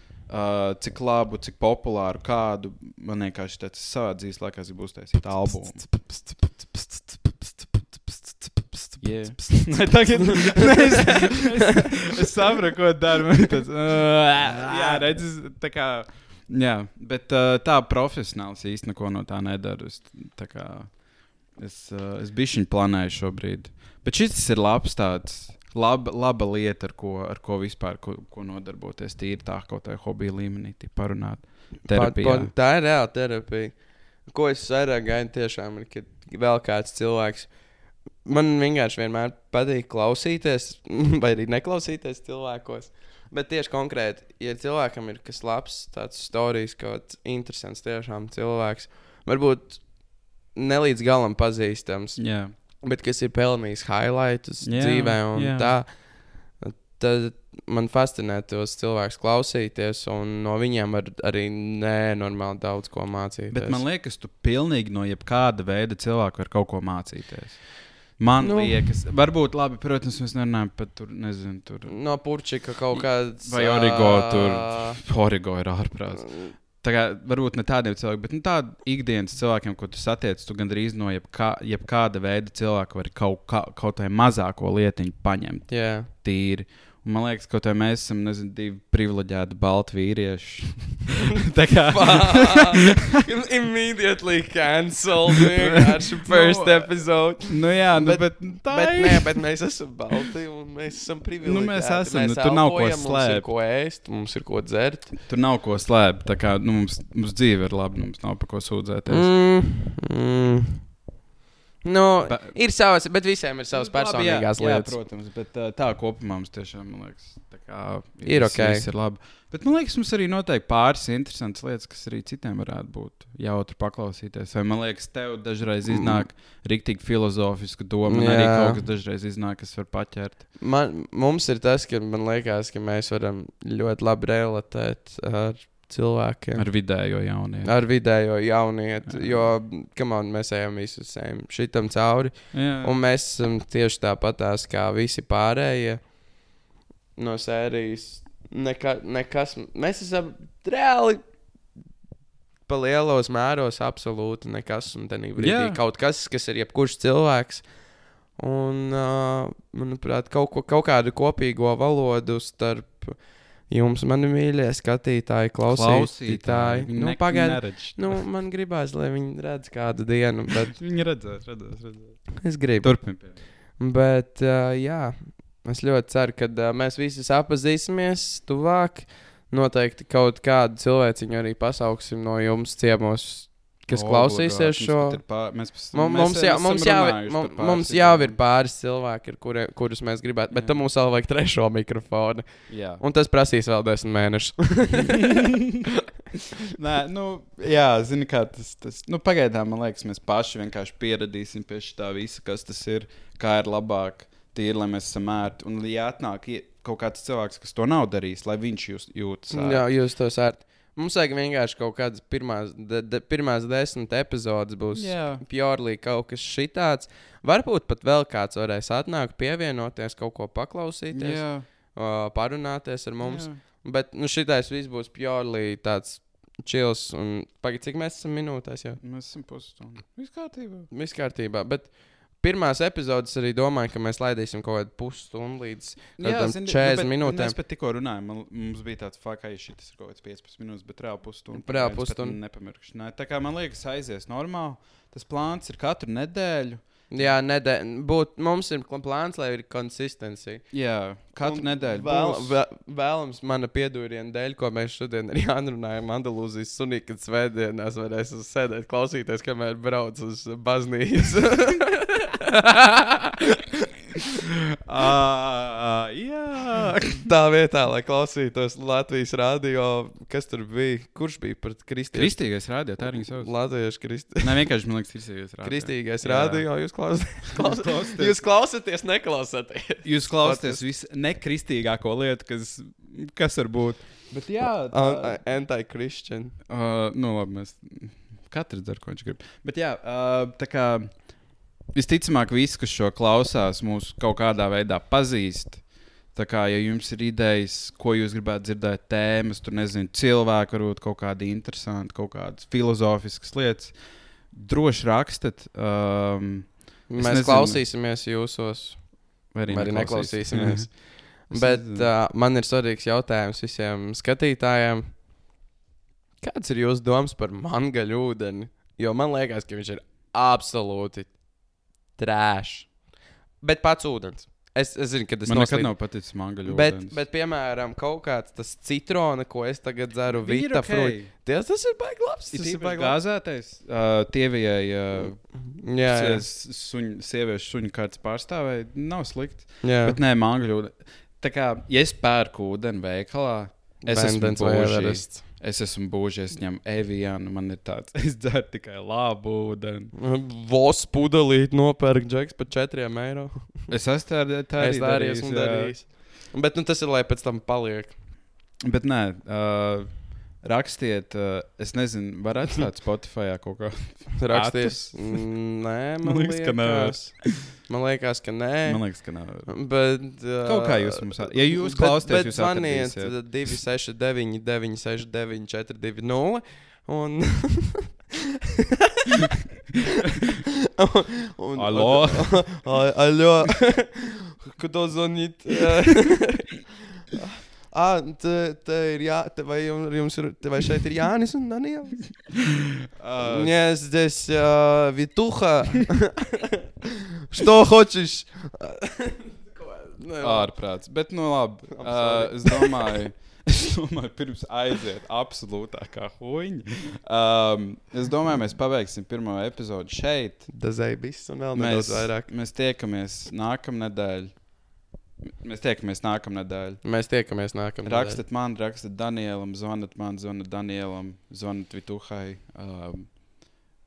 Speaker 2: cik labu, cik populāru kādu. Man vienkārši tas savā dzīves laikā gribu uztaisīt albumu. Yeah. Nē, tagad es, es, es saprotu, ko dara. Tas, uh, jā, redz, tā kā. Jā, bet uh, tā profesionāls īstenībā neko no tā nedara. Es, tā kā, Es, uh, es biju viņa planēju šobrīd. Bet šis ir labs tāds. Laba, laba lieta, ar ko, ar ko vispār ko, ko nodarboties. Tīri tā, kaut kā hobija līmenī, parunāt. Terapijā.
Speaker 1: Pat- pat- Tā ir reāla terapija. Ko es vairāk gaidu, tiešām ir, kad vēl kāds cilvēks. Man vienkārši vienmēr patīk klausīties, vai arī neklausīties cilvēkos. Bet tieši konkrēti, ja cilvēkam ir kas labs, tāds stāstījis, kaut kāds interesants, tiešām cilvēks, varbūt ne līdz galam pazīstams,
Speaker 2: Jā,
Speaker 1: bet kas ir pelnījis highlights
Speaker 2: Jā,
Speaker 1: dzīvē un
Speaker 2: jā.
Speaker 1: tā, tad man fascinē tos cilvēkus klausīties, un no viņiem var arī nenormāli daudz ko mācīties.
Speaker 2: bet man liekas, tu pilnīgi no jebkāda veida cilvēka vari kaut ko mācīties. Man
Speaker 1: Nu.
Speaker 2: liekas, varbūt labi, protams, mēs nerunājam par tur, nezinu, tur.
Speaker 1: no Purčika kaut kāds.
Speaker 2: Vai Origo
Speaker 1: ā,
Speaker 2: Origo ir ārprāts. Tā kā varbūt ne tādiem cilvēkiem, bet nu, tādiem ikdienas cilvēkiem, ko tu satiec, tu gandrīz no jebkā, jebkāda veida cilvēka vari kaut, kā, kaut vai mazāko lietiņu paņemt
Speaker 1: Jā,
Speaker 2: tīri. Un man liekas, ka mēs esam nezinu, divi privileģēti balti vīrieši. tā kā
Speaker 1: Immediately cancelled. Vienkārši first
Speaker 2: Nu,
Speaker 1: episode.
Speaker 2: nu, jā, nu,
Speaker 1: Bet-
Speaker 2: bet, bet tā
Speaker 1: Bet,
Speaker 2: ir.
Speaker 1: nē, bet mēs esam balti mēs esam privileģēti.
Speaker 2: Nu, mēs esam, nu, tur nav ko
Speaker 1: elpojam, Mums ir
Speaker 2: slēpt.
Speaker 1: ko ēst, mums ir ko dzert.
Speaker 2: Tur nav ko slēpt. Tā kā nu, mums, mums dzīve ir laba, nu, mums nav par ko sūdzēties.
Speaker 1: Mm, mm. Nu,
Speaker 2: Ba-
Speaker 1: ir savas, bet visiem ir savas personīgās
Speaker 2: jā,
Speaker 1: lietas.
Speaker 2: Jā, protams, bet tā kopumā mums tiešām man liekas, kā,
Speaker 1: Ir
Speaker 2: viss-
Speaker 1: ok.
Speaker 2: ir labi. Bet man liekas, mums arī noteikti pāris interesantas lietas, kas arī citiem varētu būt jautri paklausīties. Vai man liekas, tev dažreiz iznāk rīktīgi filozofiska doma, arī
Speaker 1: Jā.
Speaker 2: kaut kas dažreiz iznāk, kas var paķert.
Speaker 1: Man, mums ir tas, ka man liekas, ka mēs varam ļoti labi relatēt ar cilvēkiem.
Speaker 2: Ar vidējo jauniešu.
Speaker 1: Ar vidējo jaunieti, jo man, mēs ejam visu sēm šitam cauri.
Speaker 2: Jā,
Speaker 1: Un mēs esam tieši tāpatās kā visi pārējie no sērijas. Neka, nekas, mēs esam reāli pa lielos mēros, absolūti nekas. Un brīdī
Speaker 2: Jā.
Speaker 1: kaut kas, kas ir jebkurš cilvēks. Un, uh, manuprāt, kaut, ko, kaut kādu kopīgo valodu starp jums, mani mīļie skatītāji, klausītāji.
Speaker 2: Viņi
Speaker 1: Nu, Pagaidiet, nu, man gribās, lai viņi redz kādu dienu, bet
Speaker 2: Viņi redzēs, redzēs. redzēs.
Speaker 1: es gribu.
Speaker 2: Turpiniet.
Speaker 1: Bet, uh, jā, es ļoti ceru, ka uh, mēs visi sapazīsimies tuvāk. Noteikti kaut kādu cilvēciņu arī pasauksim no jums ciemos, kas klausīsies šo.
Speaker 2: Mēs,
Speaker 1: Mums, mums, jā, mums, jau, mums, mums jau ir pāris cilvēki, kuri, kurus mēs gribētu, bet
Speaker 2: Jā.
Speaker 1: tam mums vēl vajag trešo mikrofonu.
Speaker 2: Jā.
Speaker 1: Un tas prasīs vēl desmit mēnešus.
Speaker 2: Nē, nu, jā, zini, kā tas. tas nu, pagaidām, man liekas, mēs paši vienkārši pieradīsim pie tā visa, kas tas ir, kā ir labāk, tīri, lai mēs esam ērti. Un, ja atnāk kaut kāds cilvēks, kas to nav darījis, lai viņš jūs jūtas ērti.
Speaker 1: jā, jūs to sērt. Mums vajag vienkārši kaut kādas pirmās, de, de, pirmās desmit epizodes būs. Pjorlī kaut kas šitāds. Varbūt pat vēl kāds varēs atnākt, pievienoties, kaut ko paklausīties,
Speaker 2: jā,
Speaker 1: uh, parunāties ar mums.
Speaker 2: jā.
Speaker 1: Bet nu, šitais viss būs pjorlī tāds čils. Un pagaid, cik mēs esam minūtēs jau?
Speaker 2: Mēs esam pusstundu. Viss kārtībā.
Speaker 1: Viss kārtībā. Bet pirmās epizodes arī domāju, ka mēs laidīsim kaut kādu pusstundu līdz kādam
Speaker 2: zini,
Speaker 1: 40
Speaker 2: bet
Speaker 1: minūtēm.
Speaker 2: Mēs pat tikko runājām, mums bija tāds fakts, ka šis ir kaut kāds 15 minūtes, bet reāli pusstundu.
Speaker 1: Reāli pusstundu.
Speaker 2: Nepamirkšu. Nē, tā kā man liekas, aizies normāli. Tas plāns ir katru nedēļu.
Speaker 1: Jā, nedē, būt, mums ir plāns, lai ir konsistencija.
Speaker 2: Jā, katru
Speaker 1: Un
Speaker 2: nedēļu.
Speaker 1: Vēl, vēl, vēlams mana piedūriena dēļ, ko mēs šodien arī runājām. Andalūzijas sunī, kad svētdienās varēs sēdēt, klausīties, kamēr brauc uz baznīcu.
Speaker 2: Ā, jā.
Speaker 1: Tā vietā, lai klausītos Latvijas rādio, kas tur bija, kurš bija par kristiešu.
Speaker 2: Kristīgais rādījā, tā arī sauc.
Speaker 1: Latviešu kristi...
Speaker 2: Nē, vienkārši man liekas, kristīgais rādījā.
Speaker 1: kristīgais
Speaker 2: Jā.
Speaker 1: rādio. Jūs klausāties, klaus... jūs klausāties, neklausāties.
Speaker 2: Jūs klausāties visu nekristīgāko lietu, kas, kas var būt. Bet jā, tā,
Speaker 1: Anti-Christian.
Speaker 2: uh, nu labi, mēs katrs dara, ko viņš grib. Bet jā, uh, tā kā visticamāk, visi, kas šo klausās, mūs kaut kādā veidā pazīst. Tā kā, ja jums ir idejas, ko jūs gribētu dzirdēt, tēmas, tur nezinu, cilvēki, varbūt kaut kādi interesanti, kaut kādas filozofiskas lietas, droši rakstiet. Um,
Speaker 1: Mēs
Speaker 2: nezinu.
Speaker 1: klausīsimies jūsos,
Speaker 2: vai arī,
Speaker 1: arī
Speaker 2: neklausīsimies.
Speaker 1: neklausīsimies.
Speaker 2: Es
Speaker 1: Bet
Speaker 2: nezinu.
Speaker 1: uh, man ir svarīgs jautājums visiem skatītājiem. Kāds ir jūsu domas par mangaļu ūdeni? Jo man liekas, ka viņš ir absolūti trēš. Bet pats ūdens. Es, es zinu, ka tas
Speaker 2: Man nekad
Speaker 1: noslīd-
Speaker 2: nav paticis mangaļu.
Speaker 1: Bet,
Speaker 2: ūdens.
Speaker 1: bet, piemēram, kaut kāds tas citrona, ko es tagad dzeru, vita
Speaker 2: ok.
Speaker 1: fruit. Tas, tas ir baigi labs. Tas ir baigi
Speaker 2: gāzētais, uh, tievijai uh,
Speaker 1: Jā, jā.
Speaker 2: suņu, sieviešu suņu kārtas pārstāvēji. Nav slikti.
Speaker 1: jā.
Speaker 2: Bet nē, mangaļu. Tā kā, ja es pērku ūdeni veikalā, es esmu
Speaker 1: Bendens vai
Speaker 2: bougie. Es esmu būžs, es ņemu eviānu, man ir tāds, es dzeru tikai labu ūdeni.
Speaker 1: Vos pudelīt nopērk džeks par 4 eiro.
Speaker 2: Es esmu tā, tā
Speaker 1: Es arī
Speaker 2: darījis,
Speaker 1: esmu
Speaker 2: jā.
Speaker 1: darījis. Bet nu, tas ir, lai pēc tam paliek.
Speaker 2: Bet nē, uh, rakstiet, uh, es nezinu, var atstāt Spotify kaut ko.
Speaker 1: Raksties. Mm, Nē, man,
Speaker 2: Man liekas, ka nevar.
Speaker 1: liekas. Man liekas, ka nē.
Speaker 2: Man liekas, ka nav.
Speaker 1: Bet, uh,
Speaker 2: Kaut kā jūs mums at- ja jūs
Speaker 1: bet-
Speaker 2: klausāties,
Speaker 1: bet
Speaker 2: jūs
Speaker 1: zvaniet
Speaker 2: atradīsiet.
Speaker 1: 269, 969, 420. Un. un,
Speaker 2: Алло.
Speaker 1: А- Алло. Кто звонит? Ah, te, te ir jā, te vai jums, jums ir, te vai šeit ir Jānis un Daniels?
Speaker 2: Uh,
Speaker 1: Нет, здесь uh, Витуха. Что хочешь? Nu,
Speaker 2: Ārprāts. Bet, nu, labi.
Speaker 1: I'm
Speaker 2: Uh,
Speaker 1: sorry.
Speaker 2: es domāju, es domāju, pirms aiziet absolūtākā huīņa. Um, es domāju, mēs pabeigsim pirmo epizodi šeit.
Speaker 1: Dazai viss un vēl
Speaker 2: Mēs,
Speaker 1: nedaudz vairāk.
Speaker 2: mēs tiekamies nākamnedēļ. Mēs tiekamies nākamnedēļ.
Speaker 1: Mēs tiekamies nākamā.
Speaker 2: Rakstiet man, rakstiet Danielam, zvaniet man, zvaniet Danielam, zvaniet Vituhai. Um,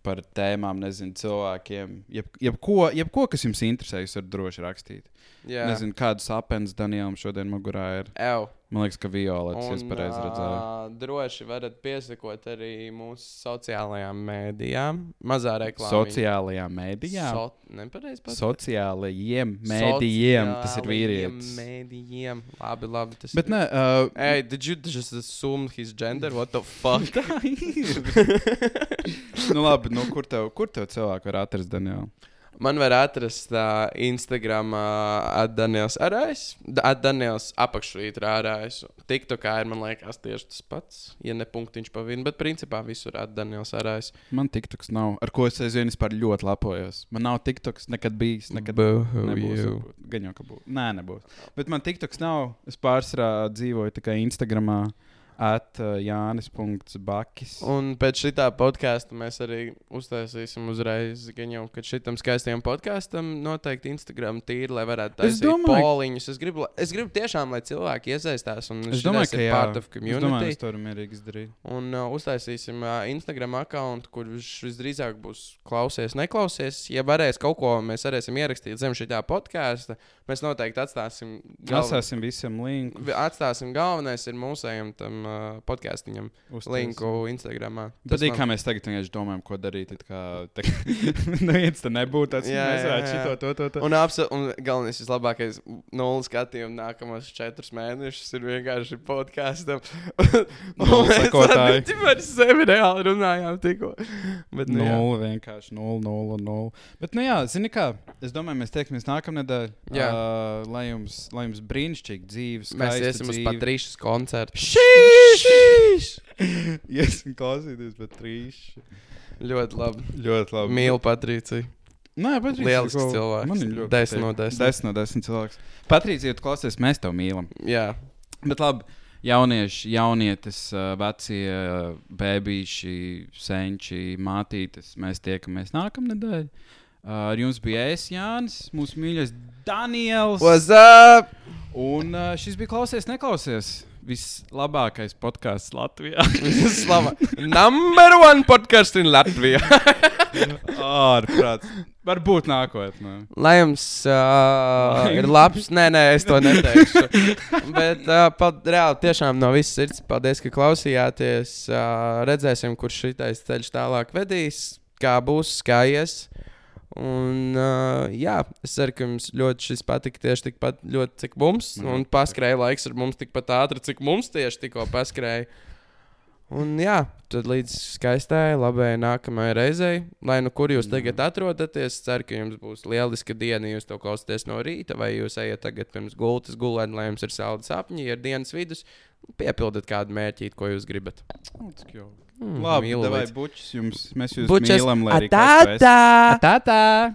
Speaker 2: par tēmām, nezinu, cilvēkiem. Jeb, jebko, jebko, kas jums interesē, jūs varat droši rakstīt.
Speaker 1: Jā,
Speaker 2: Nezinu, kādas apelsnes Danielam šodien mugurā ir.
Speaker 1: Ew.
Speaker 2: Man liekas, ka Violetas
Speaker 1: Un,
Speaker 2: es pareizi redzēju.
Speaker 1: ā, droši varat piesakot arī mūsu sociālajām mēdījām. Mazā reklāmā.
Speaker 2: Sociālajām mēdījām.
Speaker 1: So, nepareizi pateikt.
Speaker 2: Sociālajiem mēdījiem. Tas ir
Speaker 1: Sociālajiem
Speaker 2: vīrietis.
Speaker 1: Mēdījiem. Labi, labi. Tas
Speaker 2: Bet
Speaker 1: ir...
Speaker 2: nē, uh,
Speaker 1: Hey, did you just assume his gender? What the fuck?
Speaker 2: tā ir. nu, labi, nu, kur, tev, kur tev cilvēki var atrast, Daniela?
Speaker 1: Man var atrast uh, Instagram uh, Daniels Arājs, Daniels apakšvītra Arājs. TikTokā ir, man liekas, tieši tas pats, ja ne punktiņš pa vienu, bet principā visur Daniels Arājs.
Speaker 2: Man TikToks nav, ar ko es aizvien vispār ļoti lepojos. Man nav TikToks nekad bijis, nekad varbūt. Gan jau, ka būs. Nē, nebūs. Bet man TikToks nav. Es pārsvarā dzīvoju tikai Instagramā. Uh, Jānis.Bakis.
Speaker 1: Un pēc šī podkāsta mēs arī uztaisīsim uzreiz, gan jau, ka šitam skaistajam podkāstam noteikti Instagram tīri, lai varētu
Speaker 2: Es
Speaker 1: taisīt
Speaker 2: domāju-
Speaker 1: poliņus. Es gribu, es gribu tiešām, lai cilvēki iesaistās un
Speaker 2: Es domāju, ka jā.
Speaker 1: part of
Speaker 2: Es domāju,
Speaker 1: community.
Speaker 2: to varam mierīgi izdarīt.
Speaker 1: Un uh, uztaisīsim uh, Instagram kontu, kur viņš visdrīzāk būs klausies, neklausies. Ja varēs kaut ko, mēs varēsim ierakstīt zem šī podkāsta. Mēs noteikti atstāsim,
Speaker 2: Atstāsim visiem linku.
Speaker 1: Atstāsim galvenais ir mūsējam tam uh, podkāstiņam
Speaker 2: uztaisam.
Speaker 1: linku Instagram.
Speaker 2: Patīk, kā mēs tagad domājam, ko darīt. it Kā, tā, neviens te nebūtu tāds,
Speaker 1: Jā,
Speaker 2: mēs varētu šito, to, to, to.
Speaker 1: Un, apsa, un galvenais, vislabākais nulles skatījums nākamos četrus mēnešus ir vienkārši podkāstam. Mēs par sevi reāli runājām tikko. Bet, nu.
Speaker 2: Nulle vienkārši, nulle, nulle, nulle. Bet, nu jā, zini kā, es domāju, mēs tiekamies nākamnedēļ. Uh, lai jums, lai jums brīnišķīgi dzīves.
Speaker 1: Mēs iesim uz
Speaker 2: dzīve.
Speaker 1: Patrīšas koncertu.
Speaker 2: Šīs! Iesim klausīties, bet trīši.
Speaker 1: Ļoti labi.
Speaker 2: Ļoti labi.
Speaker 1: Mīlu Patrīciju.
Speaker 2: Nē, Patrīcija.
Speaker 1: Lielisks
Speaker 2: ko-
Speaker 1: cilvēks.
Speaker 2: Man ir ļoti
Speaker 1: Desmit no
Speaker 2: patīk.
Speaker 1: desmit.
Speaker 2: Desmit no desmit cilvēks. Patrīcija, ja tu klausies, mēs tev mīlam.
Speaker 1: Jā,
Speaker 2: Bet labi, jaunieši, jaunietes, uh, vecie uh, bērniši, senči, mātītes. Mēs tiekamies nākamnedēļ. Uh, ar jums bija es, Jānis, mūsu mīļais Daniels.
Speaker 1: what's up?
Speaker 2: Un šis bija klausies, neklausies. Vislabākais podkāsts Latvijā.
Speaker 1: Slava. Number one podcast in Latvijā.
Speaker 2: Ārprāts. Varbūt nākotnē.
Speaker 1: Lai jums uh, ir labs, nē, nē, es to neteikšu. Bet uh, pal- reāli tiešām no visas sirds paldies, ka klausījāties. Uh, redzēsim, kurš šitais ceļš tālāk vedīs, kā būs, kā ies. Un, uh, jā, es ceru, ka jums ļoti šis patika tieši tikpat ļoti, cik mums.
Speaker 2: Man
Speaker 1: Un paskrēja laiks ar mums tikpat ātri, cik mums tieši tikko paskrēja. Un jā, tad līdz skaistai, labai nākamajai reizei, lai nu kur jūs tagad atrodaties, ceru, ka jums būs lieliska diena, jūs to klausāties no rīta, vai jūs ejat tagad pirms gultas gulēt, lai jums ir saldi sapņi, ir dienas vidus, piepildiet kādu mērķīti, ko jūs gribat.
Speaker 2: Mm,
Speaker 1: Mm,
Speaker 2: Labi,
Speaker 1: mīlu
Speaker 2: vai
Speaker 1: līdz-
Speaker 2: bučs jums? Mēs jūs
Speaker 1: Bučas,
Speaker 2: mīlam, lai arī tu esi.
Speaker 1: atā!
Speaker 2: Atā!